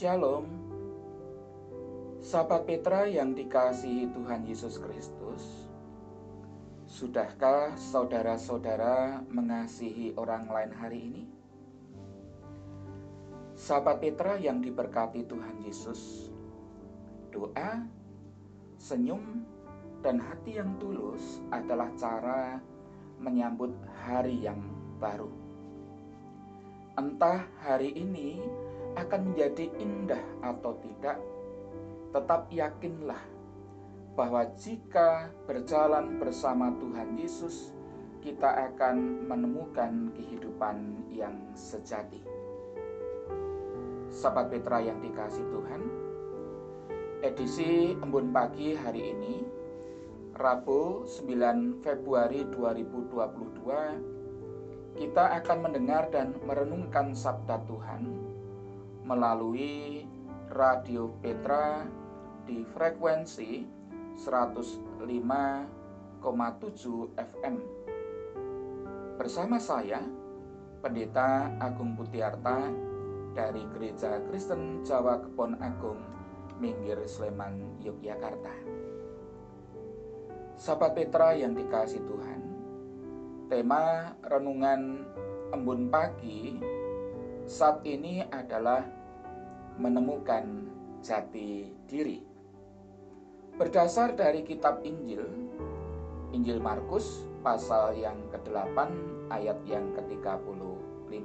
Shalom, sahabat Petra yang dikasihi Tuhan Yesus Kristus. Sudahkah saudara-saudara mengasihi orang lain hari ini? Sahabat Petra yang diberkati Tuhan Yesus, doa, senyum, dan hati yang tulus adalah cara menyambut hari yang baru. Entah hari ini akan menjadi indah atau tidak, tetap yakinlah bahwa jika berjalan bersama Tuhan Yesus, kita akan menemukan kehidupan yang sejati. Sahabat Petra yang dikasih Tuhan, edisi Embun Pagi hari ini, Rabu 9 Februari 2022, kita akan mendengar dan merenungkan sabda Tuhan melalui Radio Petra di frekuensi 105,7 FM. Bersama saya, Pendeta Agung Putiarta dari Gereja Kristen Jawa Kebon Agung, Minggir Sleman, Yogyakarta. Sahabat Petra yang dikasih Tuhan, tema renungan embun pagi saat ini adalah menemukan jati diri. Berdasar dari kitab Injil, Injil Markus pasal yang ke-8 ayat yang ke-35.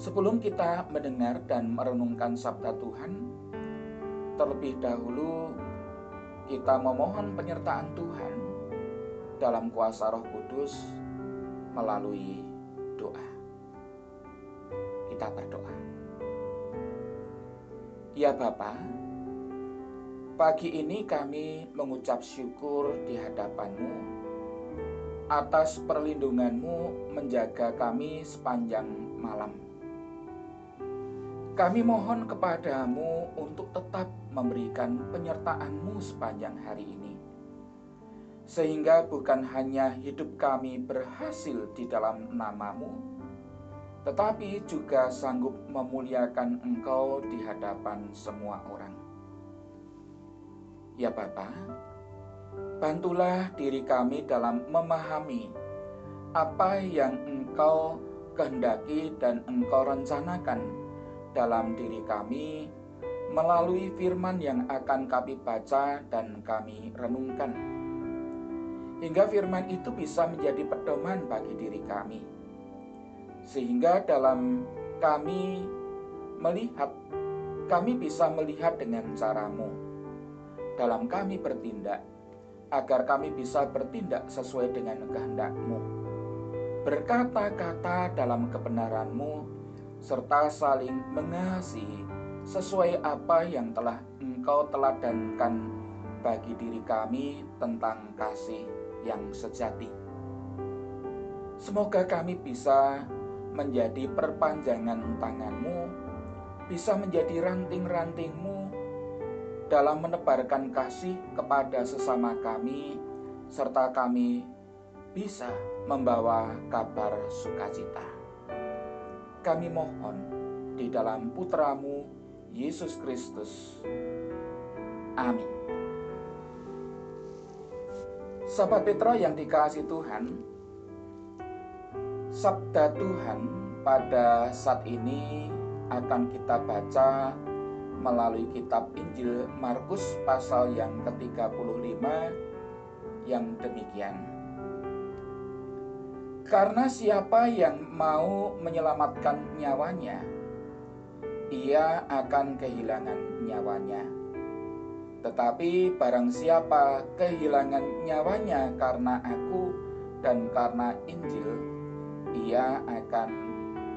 Sebelum kita mendengar dan merenungkan sabda Tuhan, terlebih dahulu kita memohon penyertaan Tuhan dalam kuasa Roh Kudus melalui doa. Kita berdoa. Ya Bapa, pagi ini kami mengucap syukur di hadapanmu atas perlindunganmu menjaga kami sepanjang malam. Kami mohon kepadamu untuk tetap memberikan penyertaanmu sepanjang hari ini. Sehingga bukan hanya hidup kami berhasil di dalam namamu, tetapi juga sanggup memuliakan Engkau di hadapan semua orang. Ya Bapa, bantulah diri kami dalam memahami apa yang Engkau kehendaki dan Engkau rencanakan dalam diri kami melalui firman yang akan kami baca dan kami renungkan. Hingga firman itu bisa menjadi pedoman bagi diri kami sehingga dalam kami melihat, kami bisa melihat dengan caramu. Dalam kami bertindak, agar kami bisa bertindak sesuai dengan kehendakmu. Berkata-kata dalam kebenaranmu, serta saling mengasihi sesuai apa yang telah engkau teladankan bagi diri kami tentang kasih yang sejati. Semoga kami bisa menjadi perpanjangan tanganmu, bisa menjadi ranting-rantingmu dalam menebarkan kasih kepada sesama kami, serta kami bisa membawa kabar sukacita. Kami mohon di dalam putramu, Yesus Kristus. Amin. Sahabat Petra yang dikasih Tuhan, Sabda Tuhan pada saat ini akan kita baca melalui kitab Injil Markus pasal yang ke-35 yang demikian. Karena siapa yang mau menyelamatkan nyawanya, ia akan kehilangan nyawanya. Tetapi barang siapa kehilangan nyawanya karena aku dan karena Injil, ia akan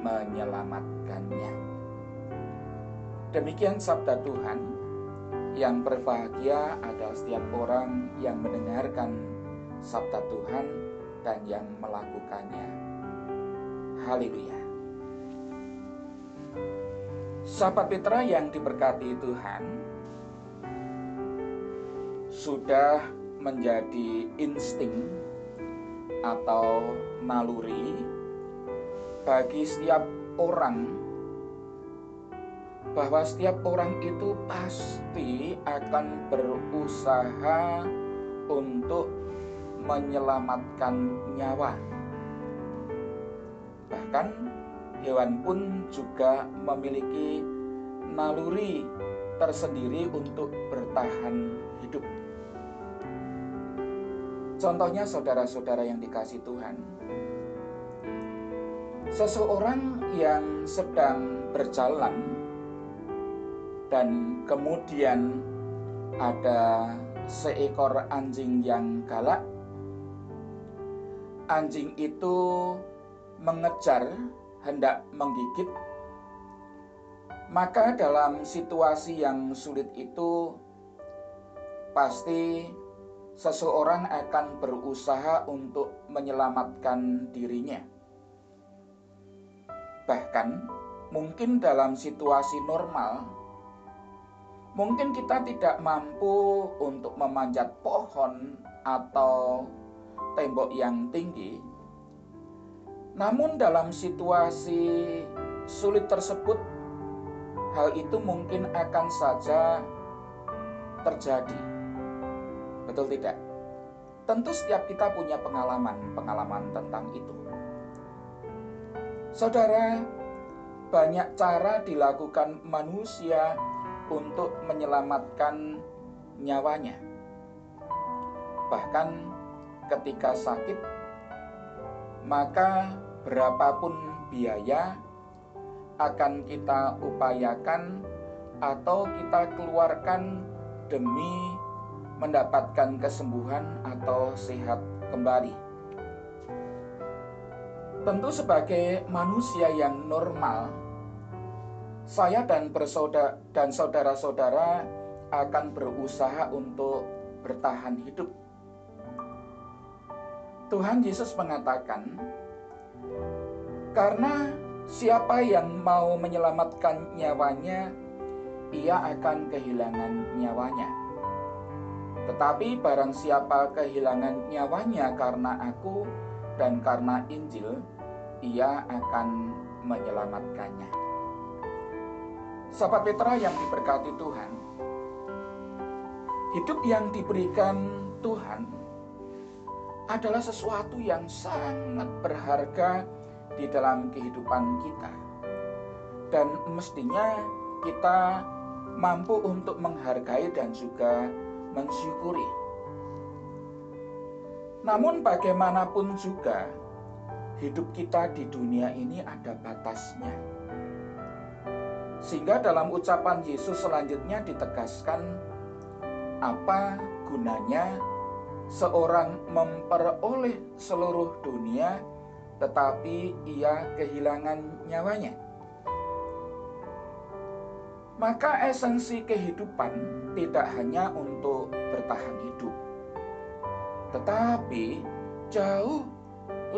menyelamatkannya. Demikian sabda Tuhan yang berbahagia adalah setiap orang yang mendengarkan sabda Tuhan dan yang melakukannya. Haleluya. Sahabat Petra yang diberkati Tuhan sudah menjadi insting atau naluri bagi setiap orang bahwa setiap orang itu pasti akan berusaha untuk menyelamatkan nyawa. Bahkan hewan pun juga memiliki naluri tersendiri untuk bertahan hidup. Contohnya saudara-saudara yang dikasih Tuhan. Seseorang yang sedang berjalan dan kemudian ada seekor anjing yang galak. Anjing itu mengejar, hendak menggigit. Maka, dalam situasi yang sulit itu, pasti seseorang akan berusaha untuk menyelamatkan dirinya. Bahkan, mungkin dalam situasi normal, Mungkin kita tidak mampu untuk memanjat pohon atau tembok yang tinggi. Namun dalam situasi sulit tersebut hal itu mungkin akan saja terjadi. Betul tidak? Tentu setiap kita punya pengalaman-pengalaman tentang itu. Saudara, banyak cara dilakukan manusia untuk menyelamatkan nyawanya. Bahkan ketika sakit, maka berapapun biaya akan kita upayakan atau kita keluarkan demi mendapatkan kesembuhan atau sehat kembali. Tentu sebagai manusia yang normal, saya dan bersaudara dan saudara-saudara akan berusaha untuk bertahan hidup. Tuhan Yesus mengatakan, "Karena siapa yang mau menyelamatkan nyawanya, ia akan kehilangan nyawanya. Tetapi barang siapa kehilangan nyawanya karena Aku dan karena Injil, ia akan menyelamatkannya." Sahabat Petra yang diberkati Tuhan, hidup yang diberikan Tuhan adalah sesuatu yang sangat berharga di dalam kehidupan kita, dan mestinya kita mampu untuk menghargai dan juga mensyukuri. Namun, bagaimanapun juga, hidup kita di dunia ini ada batasnya sehingga dalam ucapan Yesus selanjutnya ditegaskan apa gunanya seorang memperoleh seluruh dunia tetapi ia kehilangan nyawanya. Maka esensi kehidupan tidak hanya untuk bertahan hidup, tetapi jauh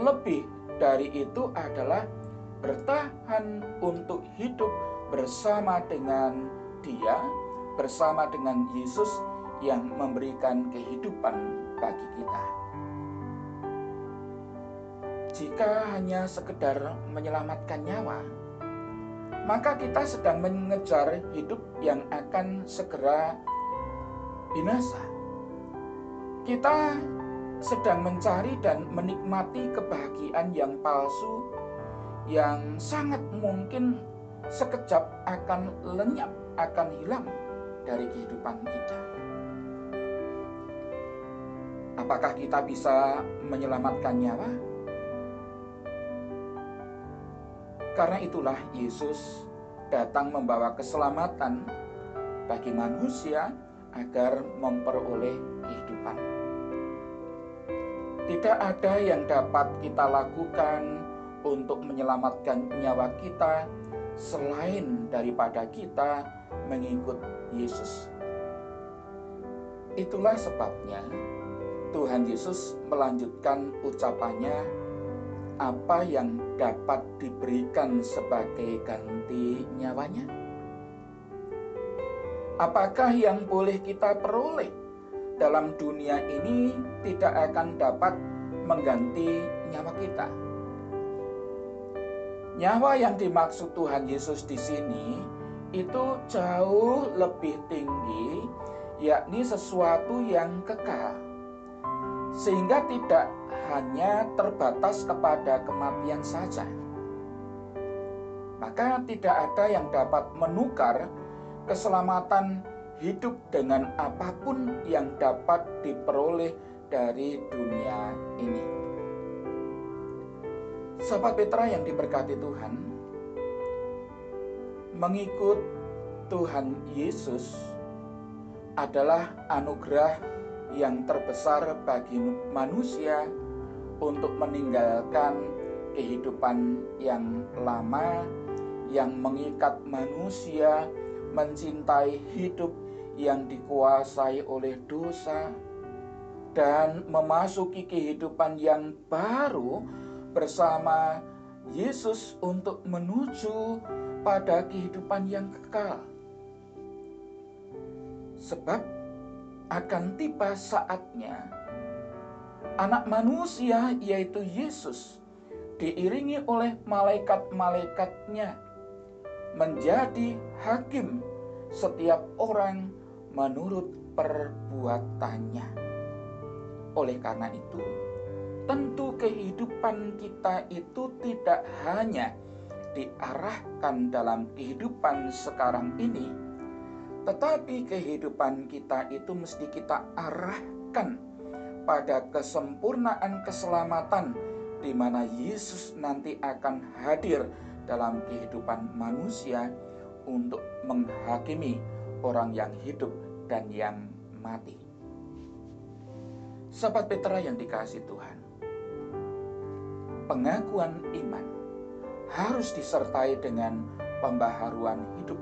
lebih dari itu adalah bertahan untuk hidup bersama dengan Dia, bersama dengan Yesus yang memberikan kehidupan bagi kita. Jika hanya sekedar menyelamatkan nyawa, maka kita sedang mengejar hidup yang akan segera binasa. Kita sedang mencari dan menikmati kebahagiaan yang palsu yang sangat mungkin sekejap akan lenyap, akan hilang dari kehidupan kita. Apakah kita bisa menyelamatkan nyawa? Karena itulah Yesus datang membawa keselamatan bagi manusia agar memperoleh kehidupan. Tidak ada yang dapat kita lakukan untuk menyelamatkan nyawa kita selain daripada kita mengikut Yesus. Itulah sebabnya Tuhan Yesus melanjutkan ucapannya apa yang dapat diberikan sebagai ganti nyawanya? Apakah yang boleh kita peroleh dalam dunia ini tidak akan dapat mengganti nyawa kita? Nyawa yang dimaksud Tuhan Yesus di sini itu jauh lebih tinggi, yakni sesuatu yang kekal, sehingga tidak hanya terbatas kepada kematian saja. Maka, tidak ada yang dapat menukar keselamatan hidup dengan apa pun yang dapat diperoleh dari dunia ini. Sahabat Petra yang diberkati Tuhan, mengikut Tuhan Yesus adalah anugerah yang terbesar bagi manusia untuk meninggalkan kehidupan yang lama yang mengikat manusia mencintai hidup yang dikuasai oleh dosa dan memasuki kehidupan yang baru bersama Yesus untuk menuju pada kehidupan yang kekal. Sebab akan tiba saatnya anak manusia yaitu Yesus diiringi oleh malaikat-malaikatnya menjadi hakim setiap orang menurut perbuatannya. Oleh karena itu, tentu kehidupan kita itu tidak hanya diarahkan dalam kehidupan sekarang ini, tetapi kehidupan kita itu mesti kita arahkan pada kesempurnaan keselamatan di mana Yesus nanti akan hadir dalam kehidupan manusia untuk menghakimi orang yang hidup dan yang mati. Sahabat Petra yang dikasih Tuhan, pengakuan iman harus disertai dengan pembaharuan hidup.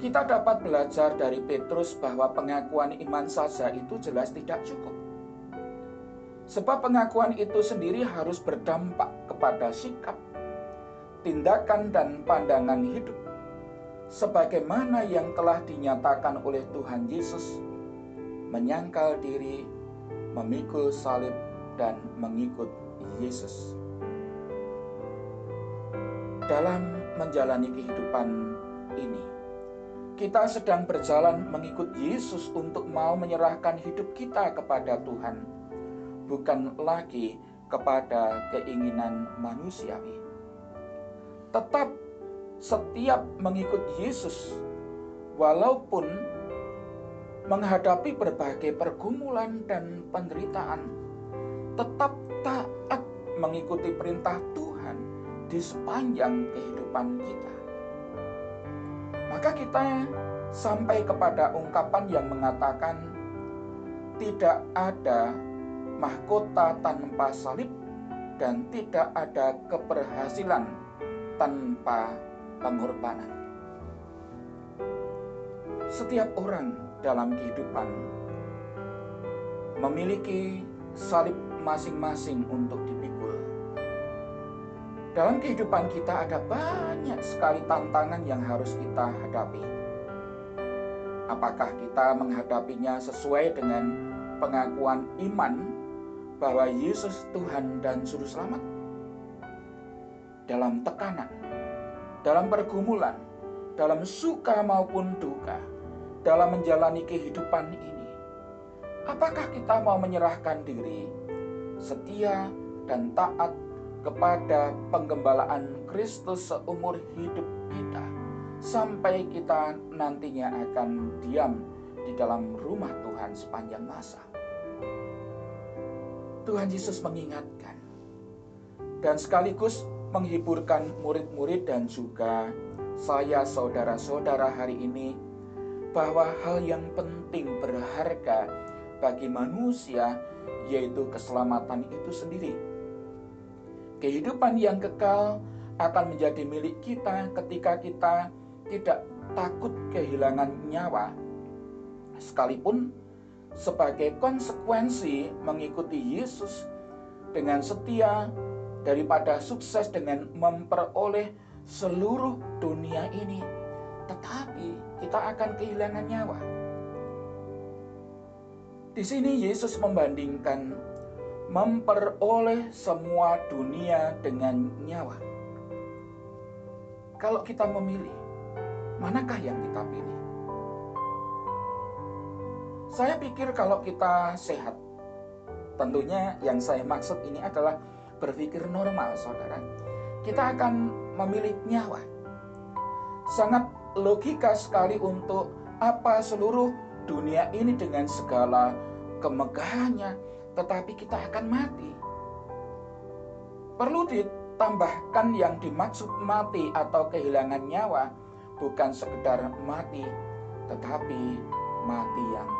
Kita dapat belajar dari Petrus bahwa pengakuan iman saja itu jelas tidak cukup. Sebab pengakuan itu sendiri harus berdampak kepada sikap tindakan dan pandangan hidup sebagaimana yang telah dinyatakan oleh Tuhan Yesus menyangkal diri, memikul salib dan mengikut Yesus. Dalam menjalani kehidupan ini, kita sedang berjalan mengikut Yesus untuk mau menyerahkan hidup kita kepada Tuhan, bukan lagi kepada keinginan manusiawi tetap setiap mengikut Yesus, walaupun menghadapi berbagai pergumulan dan penderitaan, tetap taat mengikuti perintah Tuhan di sepanjang kehidupan kita. Maka kita sampai kepada ungkapan yang mengatakan tidak ada mahkota tanpa salib dan tidak ada keberhasilan tanpa pengorbanan. Setiap orang dalam kehidupan memiliki salib masing-masing untuk dipikul. Dalam kehidupan kita ada banyak sekali tantangan yang harus kita hadapi. Apakah kita menghadapinya sesuai dengan pengakuan iman bahwa Yesus Tuhan dan Juru Selamat? dalam tekanan, dalam pergumulan, dalam suka maupun duka, dalam menjalani kehidupan ini. Apakah kita mau menyerahkan diri, setia dan taat kepada penggembalaan Kristus seumur hidup kita, sampai kita nantinya akan diam di dalam rumah Tuhan sepanjang masa? Tuhan Yesus mengingatkan, dan sekaligus menghiburkan murid-murid dan juga saya saudara-saudara hari ini bahwa hal yang penting berharga bagi manusia yaitu keselamatan itu sendiri. Kehidupan yang kekal akan menjadi milik kita ketika kita tidak takut kehilangan nyawa. Sekalipun sebagai konsekuensi mengikuti Yesus dengan setia daripada sukses dengan memperoleh seluruh dunia ini, tetapi kita akan kehilangan nyawa. Di sini Yesus membandingkan memperoleh semua dunia dengan nyawa. Kalau kita memilih manakah yang kita pilih? Saya pikir kalau kita sehat, tentunya yang saya maksud ini adalah berpikir normal, saudara. Kita akan memilih nyawa. Sangat logika sekali untuk apa seluruh dunia ini dengan segala kemegahannya, tetapi kita akan mati. Perlu ditambahkan yang dimaksud mati atau kehilangan nyawa bukan sekedar mati, tetapi mati yang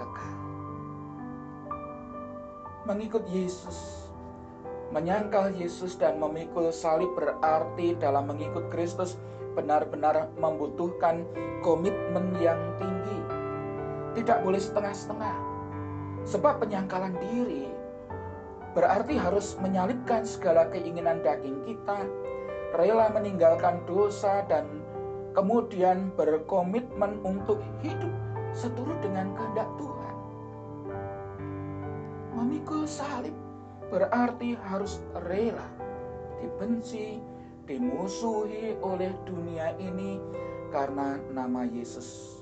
kekal. Mengikut Yesus, menyangkal Yesus dan memikul salib berarti dalam mengikut Kristus benar-benar membutuhkan komitmen yang tinggi. Tidak boleh setengah-setengah. Sebab penyangkalan diri berarti harus menyalipkan segala keinginan daging kita, rela meninggalkan dosa dan kemudian berkomitmen untuk hidup seturut dengan kehendak Tuhan. Memikul salib berarti harus rela dibenci, dimusuhi oleh dunia ini karena nama Yesus.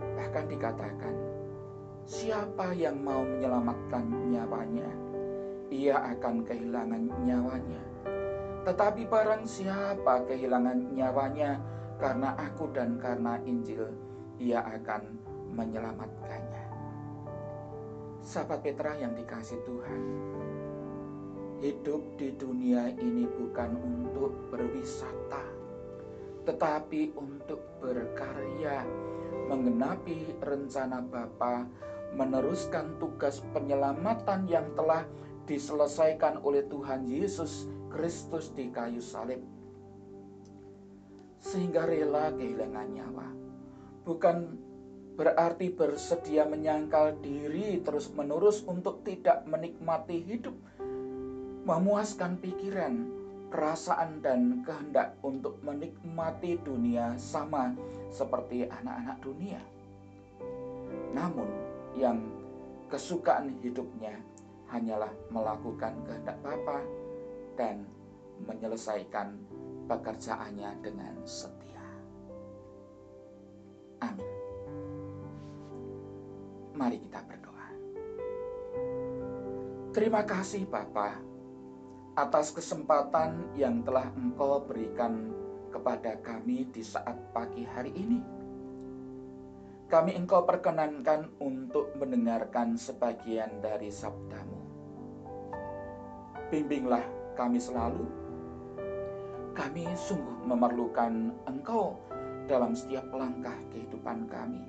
Bahkan dikatakan, Siapa yang mau menyelamatkan nyawanya, ia akan kehilangan nyawanya. Tetapi barang siapa kehilangan nyawanya karena aku dan karena Injil, ia akan menyelamatkannya. Sahabat Petra yang dikasih Tuhan, hidup di dunia ini bukan untuk berwisata, tetapi untuk berkarya, menggenapi rencana Bapa meneruskan tugas penyelamatan yang telah diselesaikan oleh Tuhan Yesus Kristus di kayu salib. Sehingga rela kehilangan nyawa. Bukan berarti bersedia menyangkal diri terus-menerus untuk tidak menikmati hidup, memuaskan pikiran, perasaan dan kehendak untuk menikmati dunia sama seperti anak-anak dunia. Namun, yang kesukaan hidupnya hanyalah melakukan kehendak Bapa dan menyelesaikan pekerjaannya dengan setia. Amin. Mari kita berdoa. Terima kasih Bapa atas kesempatan yang telah Engkau berikan kepada kami di saat pagi hari ini kami engkau perkenankan untuk mendengarkan sebagian dari sabdamu. Bimbinglah kami selalu. Kami sungguh memerlukan engkau dalam setiap langkah kehidupan kami.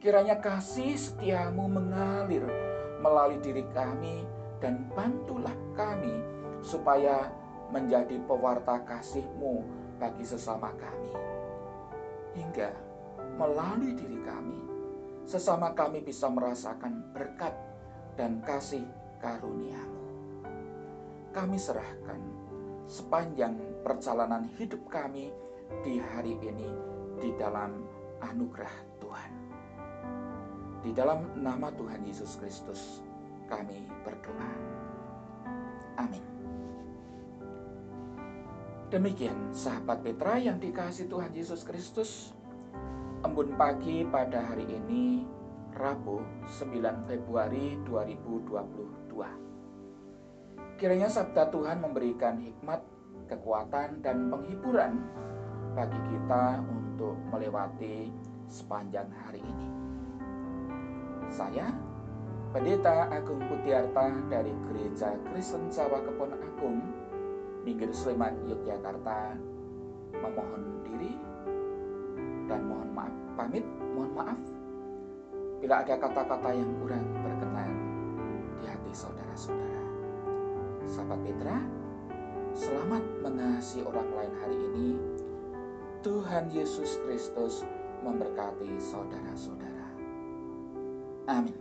Kiranya kasih setiamu mengalir melalui diri kami dan bantulah kami supaya menjadi pewarta kasihmu bagi sesama kami. Hingga melalui diri kami, sesama kami bisa merasakan berkat dan kasih karuniamu. Kami serahkan sepanjang perjalanan hidup kami di hari ini di dalam anugerah. Di dalam nama Tuhan Yesus Kristus kami berdoa. Amin. Demikian sahabat Petra yang dikasih Tuhan Yesus Kristus, Embun pagi pada hari ini Rabu 9 Februari 2022 Kiranya sabda Tuhan memberikan hikmat, kekuatan, dan penghiburan bagi kita untuk melewati sepanjang hari ini Saya Pendeta Agung Putiarta dari Gereja Kristen Jawa Kepon Agung Minggir Sleman, Yogyakarta memohon diri dan mohon maaf pamit mohon maaf. Bila ada kata-kata yang kurang berkenan di hati saudara-saudara. Sahabat Petra selamat mengasihi orang lain hari ini. Tuhan Yesus Kristus memberkati saudara-saudara amin